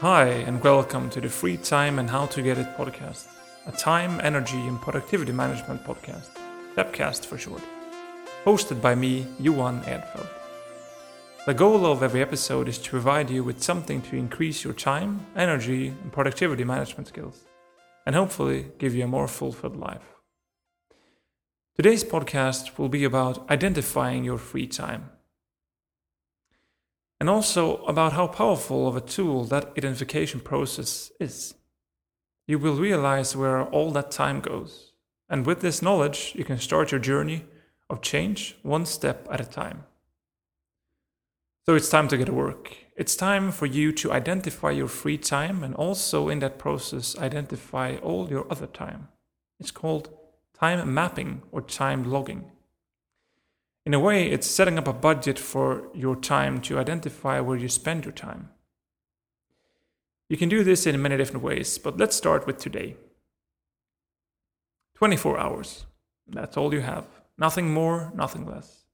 Hi, and welcome to the Free Time and How to Get It podcast, a time, energy, and productivity management podcast, TEPcast for short, hosted by me, Johan Edfeld. The goal of every episode is to provide you with something to increase your time, energy, and productivity management skills, and hopefully give you a more fulfilled life. Today's podcast will be about identifying your free time and also about how powerful of a tool that identification process is. You will realize where all that time goes, and with this knowledge, you can start your journey of change one step at a time. So it's time to get to work. It's time for you to identify your free time and also in that process identify all your other time. It's called time mapping or time logging. In a way, it's setting up a budget for your time to identify where you spend your time. You can do this in many different ways, but let's start with today 24 hours. That's all you have. Nothing more, nothing less.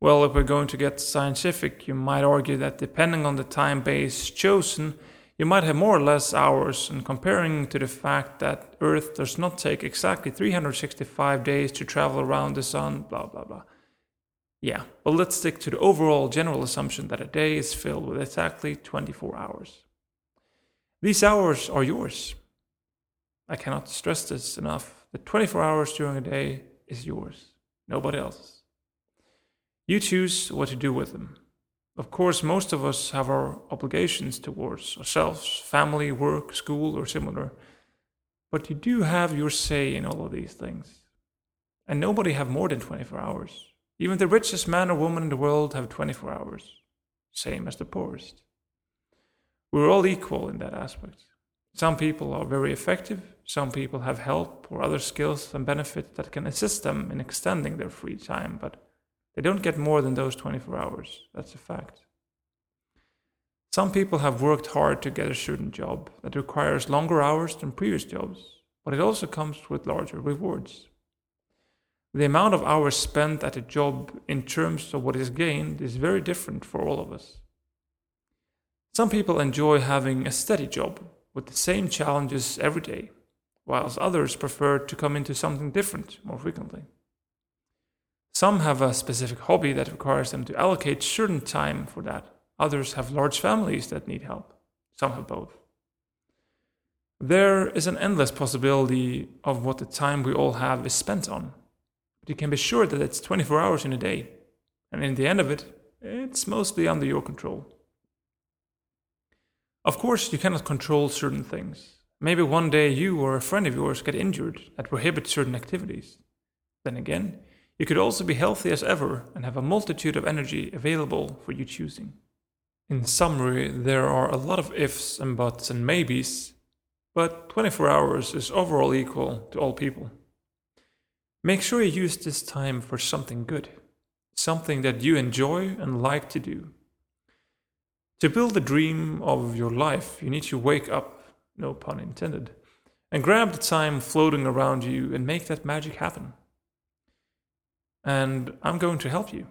Well, if we're going to get scientific, you might argue that depending on the time base chosen, you might have more or less hours, and comparing to the fact that Earth does not take exactly 365 days to travel around the sun, blah blah blah. Yeah, but let's stick to the overall general assumption that a day is filled with exactly 24 hours. These hours are yours. I cannot stress this enough. The 24 hours during a day is yours, nobody else's. You choose what to do with them. Of course, most of us have our obligations towards ourselves, family, work, school, or similar. But you do have your say in all of these things. And nobody have more than 24 hours. Even the richest man or woman in the world have 24 hours, same as the poorest. We're all equal in that aspect. Some people are very effective, some people have help or other skills and benefits that can assist them in extending their free time, but they don't get more than those 24 hours. That's a fact. Some people have worked hard to get a certain job that requires longer hours than previous jobs, but it also comes with larger rewards. The amount of hours spent at a job in terms of what is gained is very different for all of us. Some people enjoy having a steady job with the same challenges every day, whilst others prefer to come into something different more frequently. Some have a specific hobby that requires them to allocate certain time for that. Others have large families that need help. Some have both. There is an endless possibility of what the time we all have is spent on. But you can be sure that it's 24 hours in a day. And in the end of it, it's mostly under your control. Of course, you cannot control certain things. Maybe one day you or a friend of yours get injured that prohibits certain activities. Then again, you could also be healthy as ever and have a multitude of energy available for you choosing. In summary, there are a lot of ifs and buts and maybes, but 24 hours is overall equal to all people. Make sure you use this time for something good, something that you enjoy and like to do. To build the dream of your life, you need to wake up, no pun intended, and grab the time floating around you and make that magic happen. And I'm going to help you.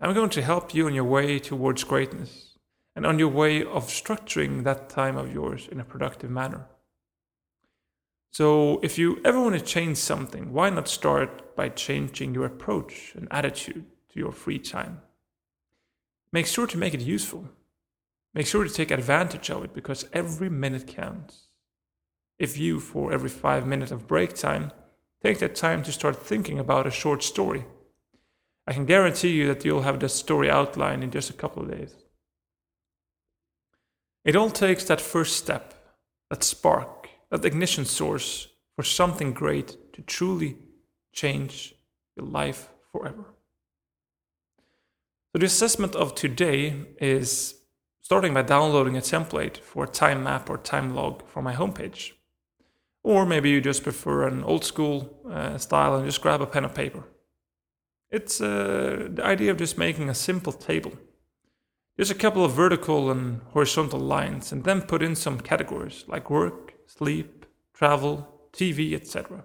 I'm going to help you on your way towards greatness and on your way of structuring that time of yours in a productive manner. So, if you ever want to change something, why not start by changing your approach and attitude to your free time? Make sure to make it useful. Make sure to take advantage of it because every minute counts. If you, for every five minutes of break time, take that time to start thinking about a short story, I can guarantee you that you'll have the story outlined in just a couple of days. It all takes that first step, that spark, that ignition source for something great to truly change your life forever. So, the assessment of today is starting by downloading a template for a time map or time log for my homepage. Or maybe you just prefer an old school uh, style and just grab a pen and paper. It's uh, the idea of just making a simple table. Just a couple of vertical and horizontal lines, and then put in some categories like work, sleep, travel, TV, etc.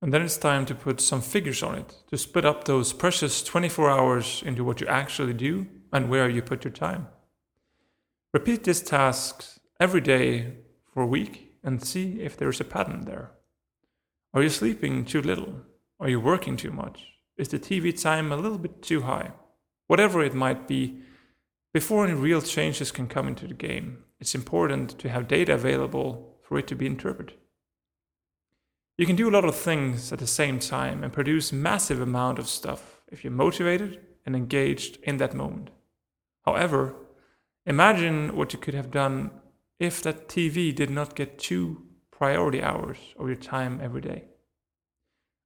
And then it's time to put some figures on it to split up those precious 24 hours into what you actually do and where you put your time. Repeat these tasks every day for a week and see if there is a pattern there. Are you sleeping too little? Are you working too much? Is the TV time a little bit too high? Whatever it might be, before any real changes can come into the game, it's important to have data available for it to be interpreted. You can do a lot of things at the same time and produce massive amount of stuff if you're motivated and engaged in that moment. However, imagine what you could have done if that TV did not get two priority hours of your time every day.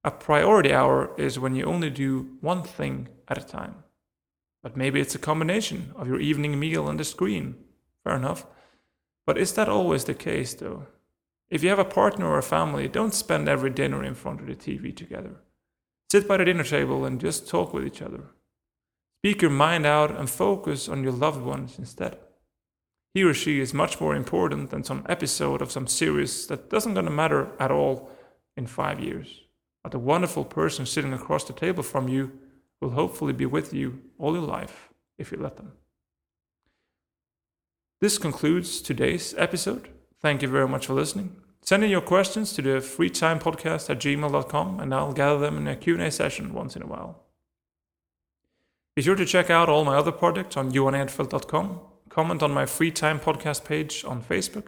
A priority hour is when you only do one thing at a time. But maybe it's a combination of your evening meal and the screen. Fair enough. But is that always the case, though? If you have a partner or a family, don't spend every dinner in front of the TV together. Sit by the dinner table and just talk with each other. Speak your mind out and focus on your loved ones instead. He or she is much more important than some episode of some series that doesn't gonna matter at all in five years. But the wonderful person sitting across the table from you will hopefully be with you all your life if you let them. This concludes today's episode. Thank you very much for listening. Send in your questions to the freetimepodcast at gmail.com and I'll gather them in a Q&A session once in a while. Be sure to check out all my other projects on johanedfeld.com, comment on my free time podcast page on Facebook,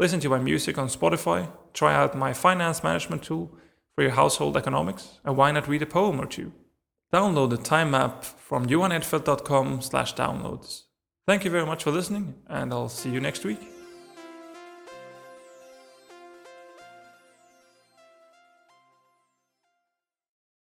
listen to my music on Spotify, try out my finance management tool for your household economics, and why not read a poem or two? Download the time map from johanedfeld.com slash downloads. Thank you very much for listening, and I'll see you next week.